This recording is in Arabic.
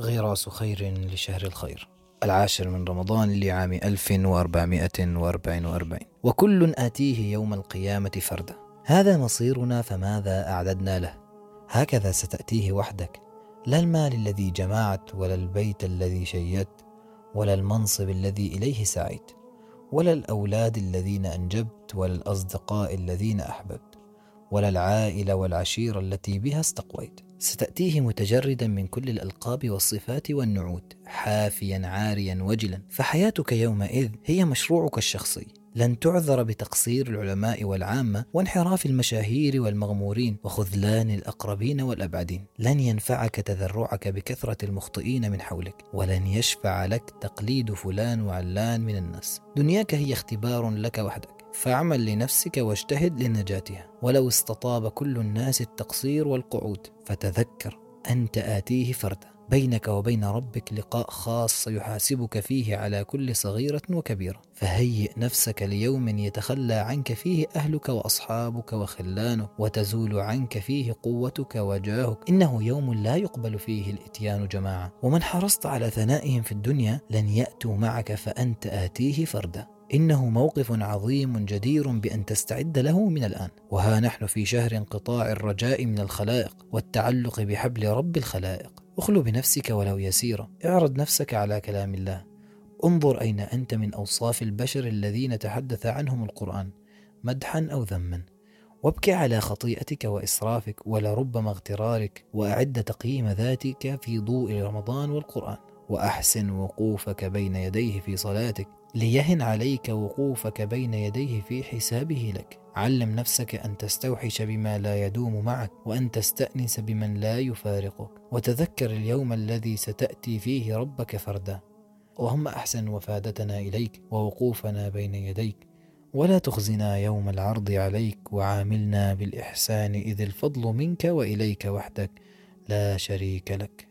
غراس خير لشهر الخير. العاشر من رمضان لعام 1444 وكل آتيه يوم القيامة فردا. هذا مصيرنا فماذا أعددنا له؟ هكذا ستأتيه وحدك. لا المال الذي جمعت ولا البيت الذي شيدت ولا المنصب الذي إليه سعيت ولا الأولاد الذين أنجبت ولا الأصدقاء الذين أحببت. ولا العائلة والعشيرة التي بها استقويت. ستأتيه متجردا من كل الألقاب والصفات والنعوت حافيا عاريا وجلا. فحياتك يومئذ هي مشروعك الشخصي. لن تعذر بتقصير العلماء والعامة وانحراف المشاهير والمغمورين وخذلان الأقربين والأبعدين. لن ينفعك تذرعك بكثرة المخطئين من حولك ولن يشفع لك تقليد فلان وعلان من الناس. دنياك هي اختبار لك وحدك. فاعمل لنفسك واجتهد لنجاتها. ولو استطاب كل الناس التقصير والقعود فتذكر أنت آتيه فردا. بينك وبين ربك لقاء خاص يحاسبك فيه على كل صغيرة وكبيرة. فهيئ نفسك ليوم يتخلى عنك فيه أهلك وأصحابك وخلانك وتزول عنك فيه قوتك وجاهك. إنه يوم لا يقبل فيه الإتيان جماعة. ومن حرصت على ثنائهم في الدنيا لن يأتوا معك فأنت آتيه فردا. إنه موقف عظيم جدير بأن تستعد له من الآن. وها نحن في شهر انقطاع الرجاء من الخلائق والتعلق بحبل رب الخلائق. اخلو بنفسك ولو يسيرا. اعرض نفسك على كلام الله. انظر أين أنت من أوصاف البشر الذين تحدث عنهم القرآن مدحا أو ذما. وابكي على خطيئتك وإسرافك ولربما اغترارك وأعد تقييم ذاتك في ضوء رمضان والقرآن. وأحسن وقوفك بين يديه في صلاتك. ليهن عليك وقوفك بين يديه في حسابه لك. علم نفسك أن تستوحش بما لا يدوم معك وأن تستأنس بمن لا يفارقك. وتذكر اليوم الذي ستأتي فيه ربك فردا. اللهم أحسن وفادتنا إليك ووقوفنا بين يديك. ولا تخزنا يوم العرض عليك وعاملنا بالإحسان إذ الفضل منك وإليك وحدك لا شريك لك.